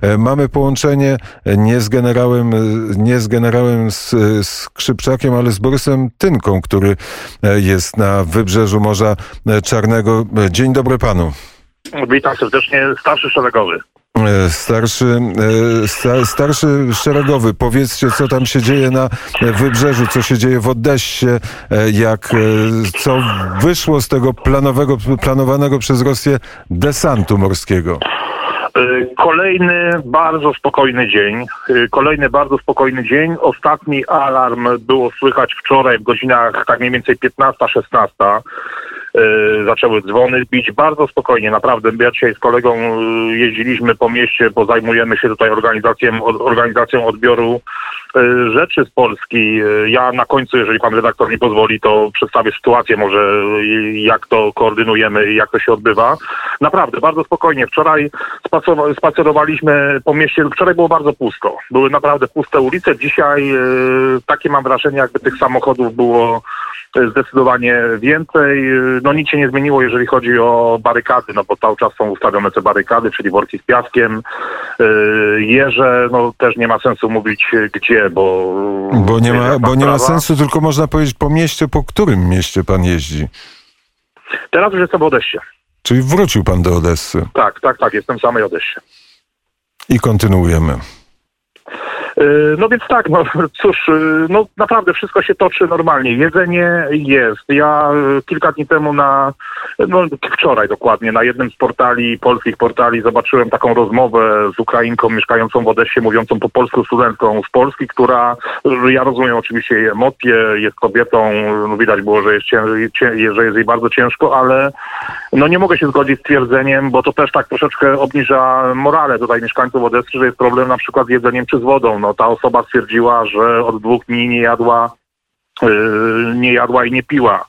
E, mamy połączenie nie z generałem, nie z generałem Skrzypczakiem, ale z Borysem Tynką, który jest na wybrzeżu Morza Czarnego. Dzień dobry panu. Witam serdecznie, starszy szeregowy. Starszy, starszy szeregowy, powiedzcie, co tam się dzieje na wybrzeżu, co się dzieje w Odessie, jak, co wyszło z tego planowego, planowanego przez Rosję desantu morskiego. Kolejny bardzo spokojny dzień. Kolejny bardzo spokojny dzień. Ostatni alarm było słychać wczoraj w godzinach tak mniej więcej 15-16. E, zaczęły dzwony bić bardzo spokojnie, naprawdę. Ja dzisiaj z kolegą e, jeździliśmy po mieście, bo zajmujemy się tutaj organizacją, organizacją odbioru e, rzeczy z Polski. Ja na końcu, jeżeli pan redaktor mi pozwoli, to przedstawię sytuację może, jak to koordynujemy i jak to się odbywa. Naprawdę, bardzo spokojnie. Wczoraj spacerowaliśmy po mieście, wczoraj było bardzo pusto. Były naprawdę puste ulice. Dzisiaj takie mam wrażenie, jakby tych samochodów było zdecydowanie więcej. No nic się nie zmieniło, jeżeli chodzi o barykady, no bo cały czas są ustawione te barykady, czyli worki z piaskiem. Y, jeże, no też nie ma sensu mówić gdzie, bo... Bo nie ma, bo nie ma sensu, tylko można powiedzieć po mieście, po którym mieście pan jeździ? Teraz już jestem w Odessie. Czyli wrócił pan do Odessy? Tak, tak, tak, jestem w samej Odessie. I kontynuujemy. Y, no więc tak, no cóż, y, no naprawdę wszystko się toczy normalnie. Jedzenie jest. Ja y, kilka dni temu na, no wczoraj dokładnie, na jednym z portali, polskich portali zobaczyłem taką rozmowę z Ukrainką mieszkającą w Odessie, mówiącą po polsku studentką z Polski, która, ja rozumiem oczywiście jej emocje, jest kobietą, no widać było, że jest, że jest jej bardzo ciężko, ale no nie mogę się zgodzić z twierdzeniem, bo to też tak troszeczkę obniża morale tutaj mieszkańców Odessy, że jest problem na przykład z jedzeniem czy z wodą. No ta osoba stwierdziła, że od dwóch dni nie jadła, yy, nie jadła i nie piła.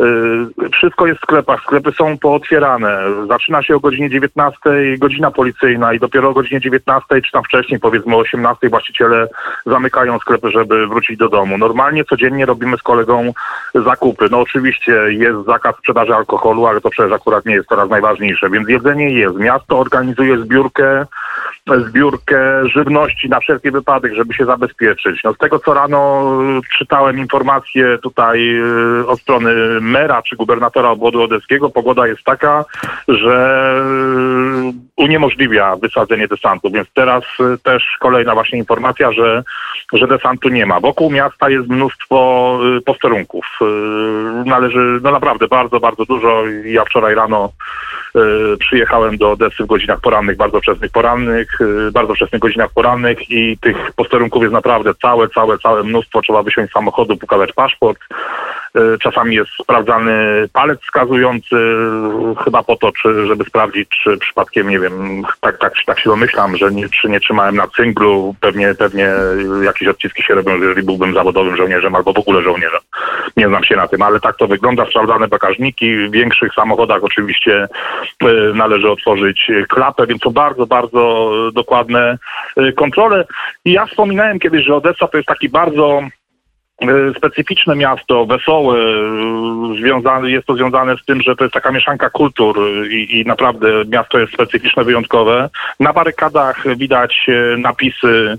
Y, wszystko jest w sklepach, sklepy są pootwierane. Zaczyna się o godzinie 19, godzina policyjna i dopiero o godzinie 19, czy tam wcześniej, powiedzmy o 18, właściciele zamykają sklepy, żeby wrócić do domu. Normalnie codziennie robimy z kolegą zakupy. No oczywiście jest zakaz sprzedaży alkoholu, ale to przecież akurat nie jest teraz najważniejsze, więc jedzenie jest. Miasto organizuje zbiórkę zbiórkę żywności na wszelki wypadek, żeby się zabezpieczyć. No z tego co rano czytałem informacje tutaj y, od strony mera czy gubernatora obwodu odeskiego, pogoda jest taka, że uniemożliwia wysadzenie desantu, więc teraz y, też kolejna właśnie informacja, że, że desantu nie ma. Wokół miasta jest mnóstwo y, posterunków. Należy, no naprawdę bardzo, bardzo dużo. Ja wczoraj rano przyjechałem do Odessy w godzinach porannych, bardzo wczesnych porannych Y, bardzo wczesnych godzinach porannych i tych posterunków jest naprawdę całe, całe, całe mnóstwo. Trzeba wysiąść z samochodu, pokazać paszport. Y, czasami jest sprawdzany palec wskazujący, chyba po to, czy, żeby sprawdzić, czy przypadkiem, nie wiem, tak, tak, tak się domyślam, że nie, czy nie trzymałem na cynglu, pewnie, pewnie jakieś odciski się robią, jeżeli byłbym zawodowym żołnierzem albo w ogóle żołnierzem. Nie znam się na tym, ale tak to wygląda. Sprawdzane bagażniki. W większych samochodach oczywiście należy otworzyć klapę, więc to bardzo, bardzo dokładne kontrole. I ja wspominałem kiedyś, że Odessa to jest taki bardzo E, specyficzne miasto, wesołe, e, związane, jest to związane z tym, że to jest taka mieszanka kultur i, i, naprawdę miasto jest specyficzne, wyjątkowe. Na barykadach widać napisy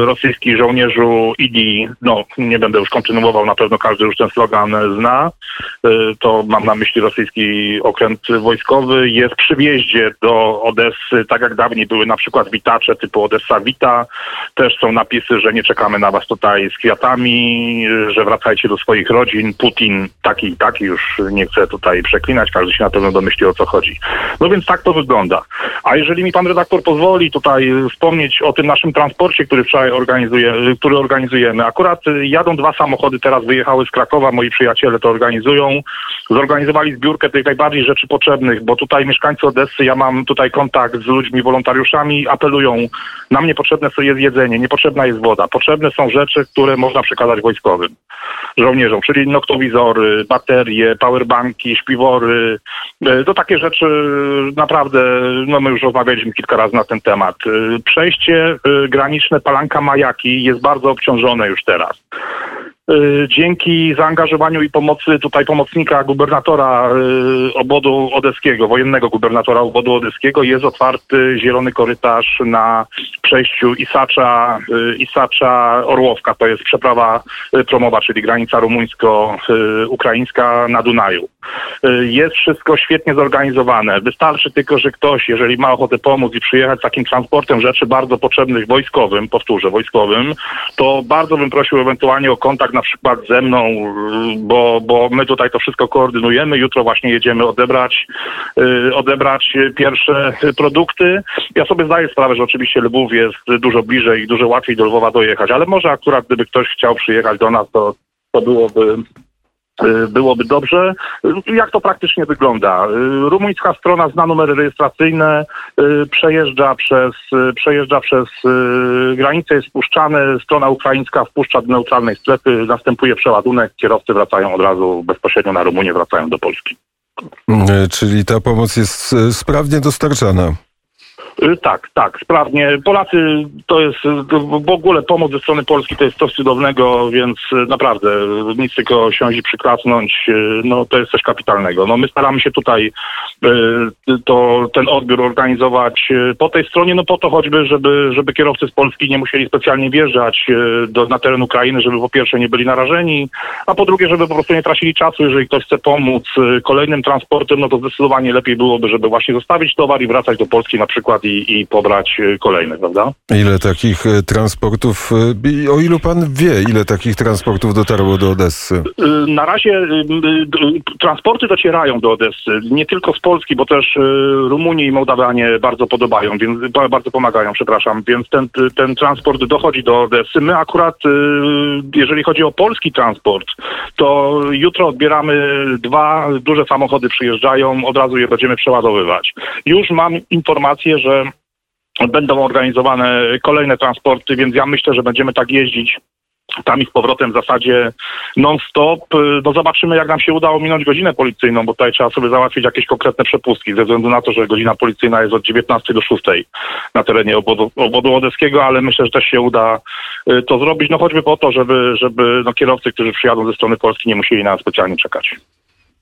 rosyjskich żołnierzu IDI, no nie będę już kontynuował, na pewno każdy już ten slogan zna. To mam na myśli rosyjski okręt wojskowy. Jest przy wjeździe do Odessy, tak jak dawniej były na przykład witacze typu Odessa Wita. Też są napisy, że nie czekamy na was tutaj z kwiatami że wracajcie do swoich rodzin. Putin taki i taki, już nie chcę tutaj przeklinać, każdy się na pewno domyśli o co chodzi. No więc tak to wygląda. A jeżeli mi pan redaktor pozwoli tutaj wspomnieć o tym naszym transporcie, który wczoraj organizuje, który organizujemy. Akurat jadą dwa samochody, teraz wyjechały z Krakowa, moi przyjaciele to organizują. Zorganizowali zbiórkę tych najbardziej rzeczy potrzebnych, bo tutaj mieszkańcy Odessy, ja mam tutaj kontakt z ludźmi, wolontariuszami, apelują, nam niepotrzebne jest jedzenie, niepotrzebna jest woda, potrzebne są rzeczy, które można można przekazać wojskowym żołnierzom, czyli noktowizory, baterie, powerbanki, śpiwory. E, to takie rzeczy naprawdę, no my już rozmawialiśmy kilka razy na ten temat. E, przejście e, graniczne Palanka Majaki jest bardzo obciążone już teraz. Y, dzięki zaangażowaniu i pomocy tutaj pomocnika gubernatora y, obodu odeskiego, wojennego gubernatora obodu odeskiego jest otwarty zielony korytarz na przejściu Isacza, y, Isacza Orłowka. To jest przeprawa promowa, czyli granica rumuńsko-ukraińska na Dunaju. Jest wszystko świetnie zorganizowane. Wystarczy tylko, że ktoś, jeżeli ma ochotę pomóc i przyjechać takim transportem rzeczy bardzo potrzebnych wojskowym, powtórzę, wojskowym, to bardzo bym prosił ewentualnie o kontakt na przykład ze mną, bo, bo my tutaj to wszystko koordynujemy. Jutro właśnie jedziemy odebrać, y, odebrać pierwsze produkty. Ja sobie zdaję sprawę, że oczywiście Lwów jest dużo bliżej i dużo łatwiej do Lwowa dojechać, ale może akurat gdyby ktoś chciał przyjechać do nas, to, to byłoby byłoby dobrze. Y, jak to praktycznie wygląda? Y, rumuńska strona zna numery rejestracyjne, przejeżdża przez, przejeżdża przez granicę, jest wpuszczane, strona ukraińska wpuszcza do neutralnej strefy, następuje przeładunek, kierowcy wracają od razu bezpośrednio na Rumunię, wracają do Polski. Czyli ta pomoc jest sprawnie dostarczana. Y, tak, tak, sprawnie. Polacy to jest, w ogóle pomoc ze strony Polski to jest coś cudownego, więc y, naprawdę nic tylko siąść i przyklasnąć, y, no to jest coś kapitalnego. No my staramy się tutaj to, ten odbiór organizować po tej stronie, no po to choćby, żeby, żeby kierowcy z Polski nie musieli specjalnie wjeżdżać do, na teren Ukrainy, żeby po pierwsze nie byli narażeni, a po drugie, żeby po prostu nie tracili czasu, jeżeli ktoś chce pomóc kolejnym transportem, no to zdecydowanie lepiej byłoby, żeby właśnie zostawić towar i wracać do Polski na przykład i, i pobrać y, kolejne, prawda? Ile takich y, transportów, y, o ilu pan wie, ile takich transportów dotarło do Odessy? Na razie transporty docierają do Odessy, nie tylko z Polski, bo też Rumunii i Mołdawianie bardzo podobają, więc bardzo pomagają, przepraszam, więc ten, ten transport dochodzi do Odessy. My akurat, jeżeli chodzi o polski transport, to jutro odbieramy dwa duże samochody przyjeżdżają, od razu je będziemy przeładowywać. Już mam informację, że będą organizowane kolejne transporty, więc ja myślę, że będziemy tak jeździć tam i z powrotem w zasadzie non-stop. No zobaczymy, jak nam się uda ominąć godzinę policyjną, bo tutaj trzeba sobie załatwić jakieś konkretne przepustki, ze względu na to, że godzina policyjna jest od 19 do 6 na terenie obodu, obodu odeskiego, ale myślę, że też się uda y, to zrobić, no choćby po to, żeby, żeby no, kierowcy, którzy przyjadą ze strony Polski, nie musieli na nas specjalnie czekać.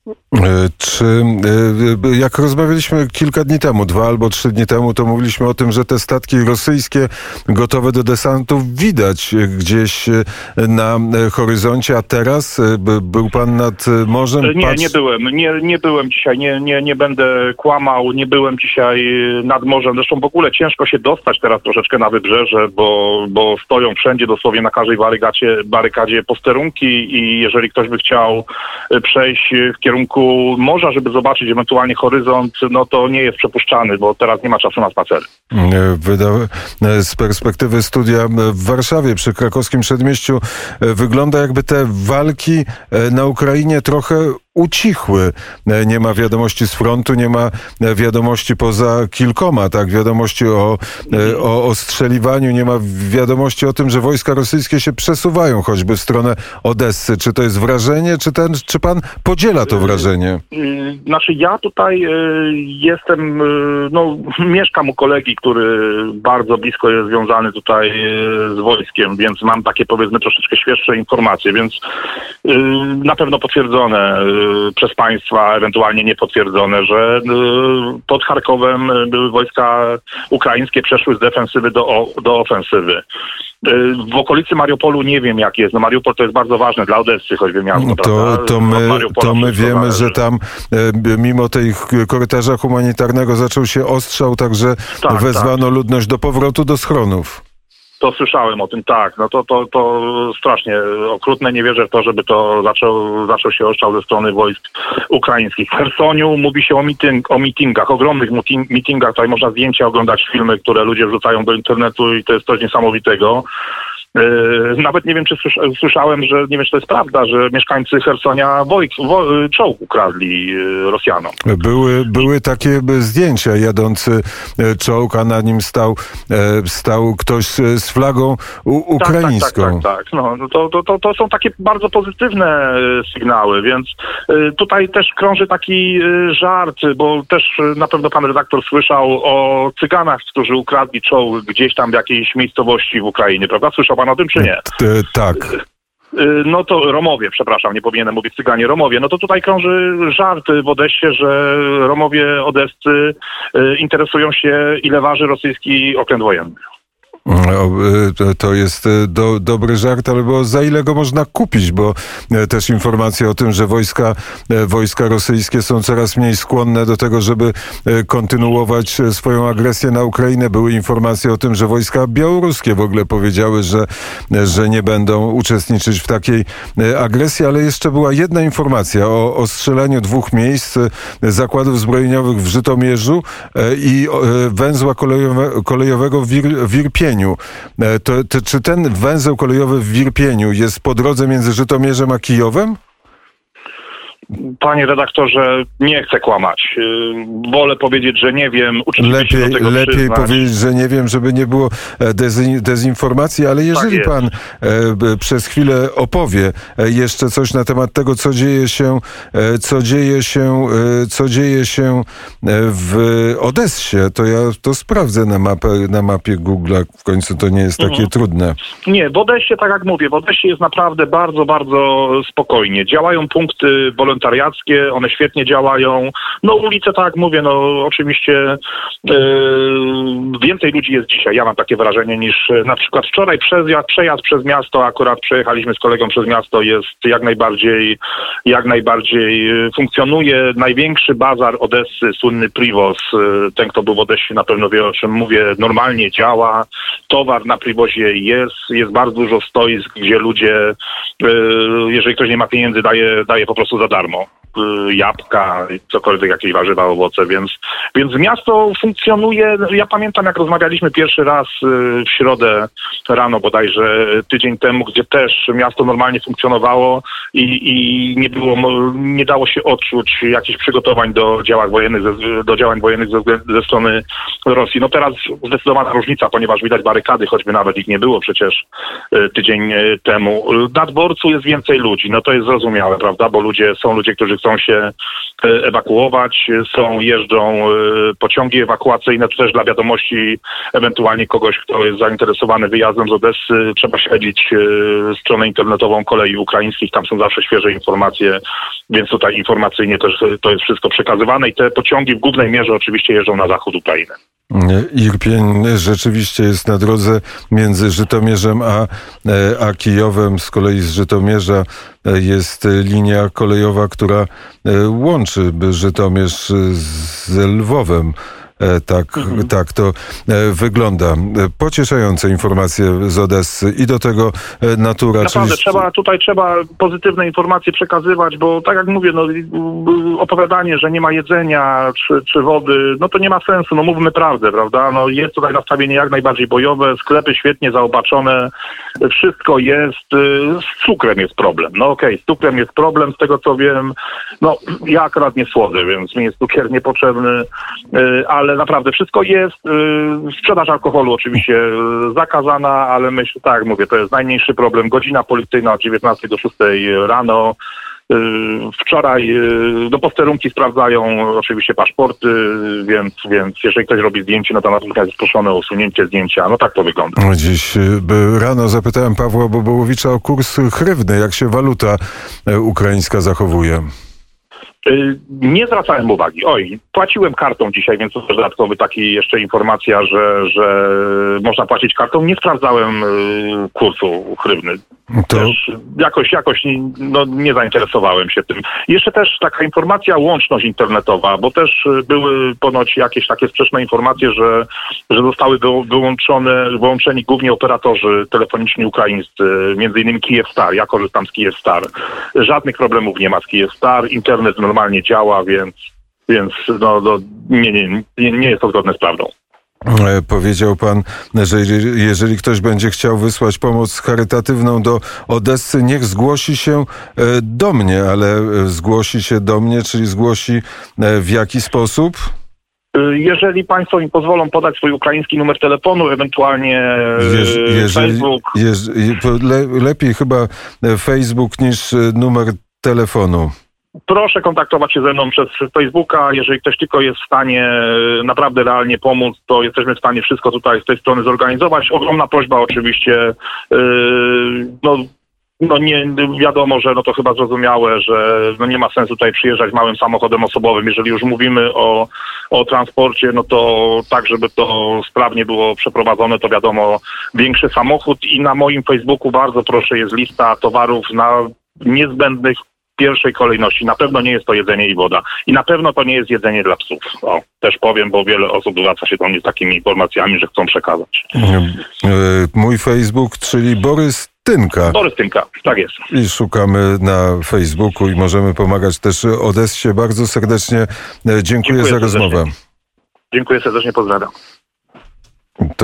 E, czy e, jak rozmawialiśmy kilka dni temu, dwa albo trzy dni temu, to mówiliśmy o tym, że te statki rosyjskie gotowe do desantu widać gdzieś e, na horyzoncie, a teraz był pan nad morzem? Nie, Patrz... nie byłem. Nie, nie byłem dzisiaj, nie, nie, nie będę kłamał, nie byłem dzisiaj nad morzem. Zresztą w ogóle ciężko się dostać teraz troszeczkę na wybrzeże, bo, bo stoją wszędzie dosłownie na każdej barykadzie, barykadzie posterunki i jeżeli ktoś by chciał przejść w kierunku kierunku morza, żeby zobaczyć ewentualnie horyzont, no to nie jest przepuszczany, bo teraz nie ma czasu na spacery. Z perspektywy studia w Warszawie przy krakowskim przedmieściu wygląda jakby te walki na Ukrainie trochę ucichły. E, nie ma wiadomości z frontu, nie ma e, wiadomości poza kilkoma, tak, wiadomości o, e, o ostrzeliwaniu, nie ma wiadomości o tym, że wojska rosyjskie się przesuwają choćby w stronę Odessy. Czy to jest wrażenie, czy, ten, czy pan podziela to wrażenie? Znaczy ja tutaj jestem, no mieszkam u kolegi, który bardzo blisko jest związany tutaj z wojskiem, więc mam takie powiedzmy troszeczkę świeższe informacje, więc na pewno potwierdzone przez państwa, ewentualnie niepotwierdzone, że y, pod Charkowem były wojska ukraińskie przeszły z defensywy do, do ofensywy. Y, w okolicy Mariupolu nie wiem jak jest. No Mariupol to jest bardzo ważne dla Odessy, choćby miasto. To, to my, to my wiemy, że tam e, mimo tej korytarza humanitarnego zaczął się ostrzał, także tak, wezwano tak. ludność do powrotu do schronów. To słyszałem o tym, tak. No to, to, to strasznie okrutne. Nie wierzę w to, żeby to zaczął, zaczął się oszczał ze strony wojsk ukraińskich. W Hersoniu mówi się o, meeting, o meetingach, ogromnych meetingach. Tutaj można zdjęcia oglądać, filmy, które ludzie wrzucają do internetu i to jest coś niesamowitego. E, nawet nie wiem, czy słyszałem, że nie wiem, czy to jest prawda, że mieszkańcy Hersonia wojk, wo, czołg ukradli e, Rosjanom. Były, były takie zdjęcia, jadący e, czołg, a na nim stał, stał ktoś z flagą ukraińską. Tak, tak, tak. tak, tak. No, no, to, to, to są takie bardzo pozytywne sygnały, więc tutaj też krąży taki żart, bo też na pewno pan redaktor słyszał o cyganach, którzy ukradli czołg gdzieś tam w jakiejś miejscowości w Ukrainie, prawda? Słyszał pan o tym, czy nie? tak. Y, no to Romowie, przepraszam, nie powinienem mówić Cyganie, Romowie. No to tutaj krąży żart w Odessie, że Romowie odescy y, interesują się, ile waży rosyjski okręt wojenny. Y, to jest y, do, dobry żart, albo za ile go można kupić, bo y, też informacje o tym, że wojska, wojska rosyjskie są coraz mniej skłonne do tego, żeby kontynuować swoją agresję na Ukrainę. Były informacje o tym, że wojska białoruskie w ogóle powiedziały, że, że nie będą uczestniczyć w takiej agresji, ale jeszcze była jedna informacja o ostrzeleniu dwóch miejsc zakładów zbrojeniowych w Żytomierzu i węzła kolejowego w, Wir, w Irpieniu. E, to, to, czy ten węzeł kolejowy w Wirpieniu jest po drodze między Żytomierzem a Kijowem? Panie redaktorze, nie chcę kłamać. Y, wolę powiedzieć, że nie wiem. lepiej lepiej powiedzieć, że nie wiem, żeby nie było e, dezinformacji, ale jeżeli tak pan e, przez chwilę opowie e, jeszcze coś na temat tego, co dzieje się, co dzieje się, co dzieje się w Odessie, to ja to sprawdzę na, mapę, na mapie Google. W końcu to nie jest takie mhm. trudne. Nie, w Odessie, tak jak mówię, w Odessie jest naprawdę bardzo, bardzo spokojnie. Działają punkty wolontariuszy wolontariackie, one świetnie działają. No ulice, tak mówię, no oczywiście yy, więcej ludzi jest dzisiaj, ja mam takie wrażenie, niż na przykład wczoraj przejazd, przejazd przez miasto, akurat przejechaliśmy z kolegą przez miasto, jest jak najbardziej, jak najbardziej y, funkcjonuje. Największy bazar Odessy, słynny Privos, ten kto był w Odessie na pewno wie o czym mówię, normalnie działa, towar na Privozie jest, jest bardzo dużo stoisk, gdzie ludzie, jeżeli ktoś nie ma pieniędzy, daje, daje po prostu za darmo darmo. Y, jabłka, cokolwiek, jakieś warzywa, owoce, więc, więc miasto funkcjonuje. Ja pamiętam, jak rozmawialiśmy pierwszy raz y, w środę rano bodajże tydzień temu, gdzie też miasto normalnie funkcjonowało i, i nie było, nie dało się odczuć jakichś przygotowań do działań wojennych, do działań wojennych ze, ze strony Rosji. No teraz zdecydowana różnica, ponieważ widać barykady, choćby nawet ich nie było przecież y, tydzień temu. Na dworcu jest więcej ludzi, no to jest zrozumiałe, prawda, bo ludzie, są ludzie, którzy chcą chcą się e, ewakuować, są, jeżdżą e, pociągi ewakuacyjne, to też dla wiadomości ewentualnie kogoś, kto jest zainteresowany wyjazdem z Odessy, trzeba śledzić e, stronę internetową kolei ukraińskich, tam są zawsze świeże informacje, więc tutaj informacyjnie też to jest wszystko przekazywane i te pociągi w głównej mierze oczywiście jeżdżą na zachód Ukrainy. Irpień rzeczywiście jest na drodze między Żytomierzem a, a Kijowem. Z kolei z Żytomierza jest linia kolejowa, która łączy Żytomierz z Lwowem. E, tak, mhm. tak to e, wygląda. Pocieszające informacje z Odessy i do tego e, natura. Naprawdę, czyli... trzeba, tutaj trzeba pozytywne informacje przekazywać, bo tak jak mówię, no, opowiadanie, że nie ma jedzenia czy, czy wody, no to nie ma sensu, no mówmy prawdę, prawda? No, jest tutaj nastawienie jak najbardziej bojowe, sklepy świetnie zaopatrzone, wszystko jest, z cukrem jest problem. No okej, okay, z cukrem jest problem, z tego co wiem, no ja akurat nie słodzę, więc mi jest cukier niepotrzebny, ale ale naprawdę wszystko jest. Y, sprzedaż alkoholu oczywiście y, zakazana, ale myślę, tak mówię, to jest najmniejszy problem. Godzina policyjna od 19 do 6 rano. Y, wczoraj do posterunki sprawdzają oczywiście paszporty, więc, więc jeżeli ktoś robi zdjęcie, no to natychmiast jest proszone o usunięcie zdjęcia. No tak to wygląda. Dziś rano zapytałem Pawła Bobołowicza o kurs chrywny, jak się waluta ukraińska zachowuje. Y, nie zwracałem uwagi. Oj, płaciłem kartą dzisiaj, więc to jest dodatkowy taki jeszcze informacja, że, że można płacić kartą. Nie sprawdzałem y, kursu chrywny. To... Też jakoś, jakoś no, nie zainteresowałem się tym. Jeszcze też taka informacja, łączność internetowa, bo też y, były ponoć jakieś takie sprzeczne informacje, że, że zostały wyłączone, wyłączeni głównie operatorzy telefoniczni ukraińscy, między innymi Kyivstar. Ja korzystam z Kyivstar. Żadnych problemów nie ma z Kyivstar. Internet normalnie działa, więc, więc no, no, nie, nie, nie jest to zgodne z prawdą. E, powiedział pan, że jeżeli ktoś będzie chciał wysłać pomoc charytatywną do Odessy, niech zgłosi się e, do mnie, ale e, zgłosi się do mnie, czyli zgłosi w jaki sposób? Jeżeli Państwo mi pozwolą podać swój ukraiński numer telefonu, ewentualnie Jeż, Facebook. Jeż, le, lepiej chyba Facebook niż numer telefonu. Proszę kontaktować się ze mną przez Facebooka. Jeżeli ktoś tylko jest w stanie e, naprawdę realnie pomóc, to jesteśmy w stanie wszystko tutaj z tej strony zorganizować. Ogromna prośba oczywiście, yy, no no nie wiadomo, że no to chyba zrozumiałe, że no nie ma sensu tutaj przyjeżdżać małym samochodem osobowym. Jeżeli już mówimy o, o transporcie, no to tak, żeby to sprawnie było przeprowadzone, to wiadomo, większy samochód i na moim Facebooku bardzo proszę jest lista towarów na niezbędnych pierwszej kolejności. Na pewno nie jest to jedzenie i woda. I na pewno to nie jest jedzenie dla psów. O, też powiem, bo wiele osób zwraca się do mnie z takimi informacjami, że chcą przekazać. E, Mój Facebook, czyli Borys Tynka. Borys Tymka, tak jest. I szukamy na Facebooku i możemy pomagać też Odessie. Bardzo serdecznie e, dziękuję, Dziękuję za serdecznie. rozmowę. Dziękuję serdecznie, pozdrawiam. To